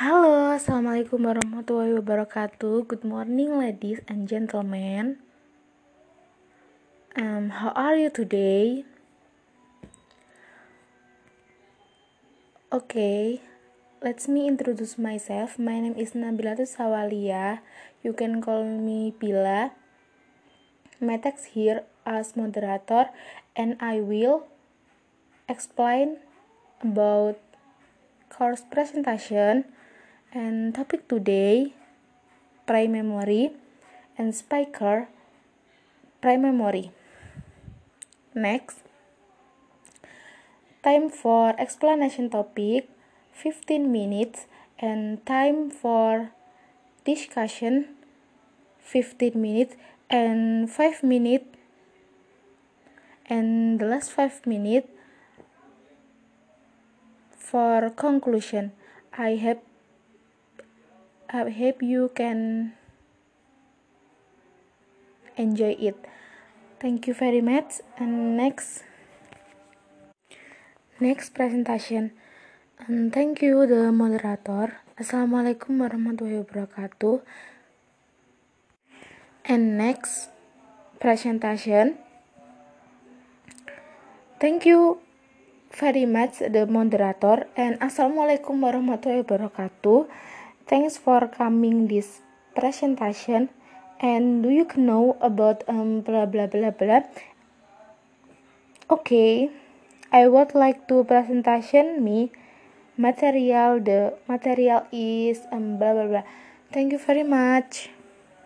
Halo, assalamualaikum warahmatullahi wabarakatuh. Good morning, ladies and gentlemen. Um, how are you today? Okay, let's me introduce myself. My name is Nabilatus Sawalia. You can call me Bila. My text here as moderator, and I will explain about course presentation and topic today memory and speaker memory. Next time for explanation topic 15 minutes and time for discussion 15 minutes and 5 minutes and the last 5 minutes for conclusion. I have I hope you can enjoy it. Thank you very much. And next, next presentation. And thank you the moderator. Assalamualaikum warahmatullahi wabarakatuh. And next presentation. Thank you very much the moderator and assalamualaikum warahmatullahi wabarakatuh. Thanks for coming this presentation. And do you know about um blah blah blah blah? Okay, I would like to presentation me material. The material is um blah blah blah. Thank you very much.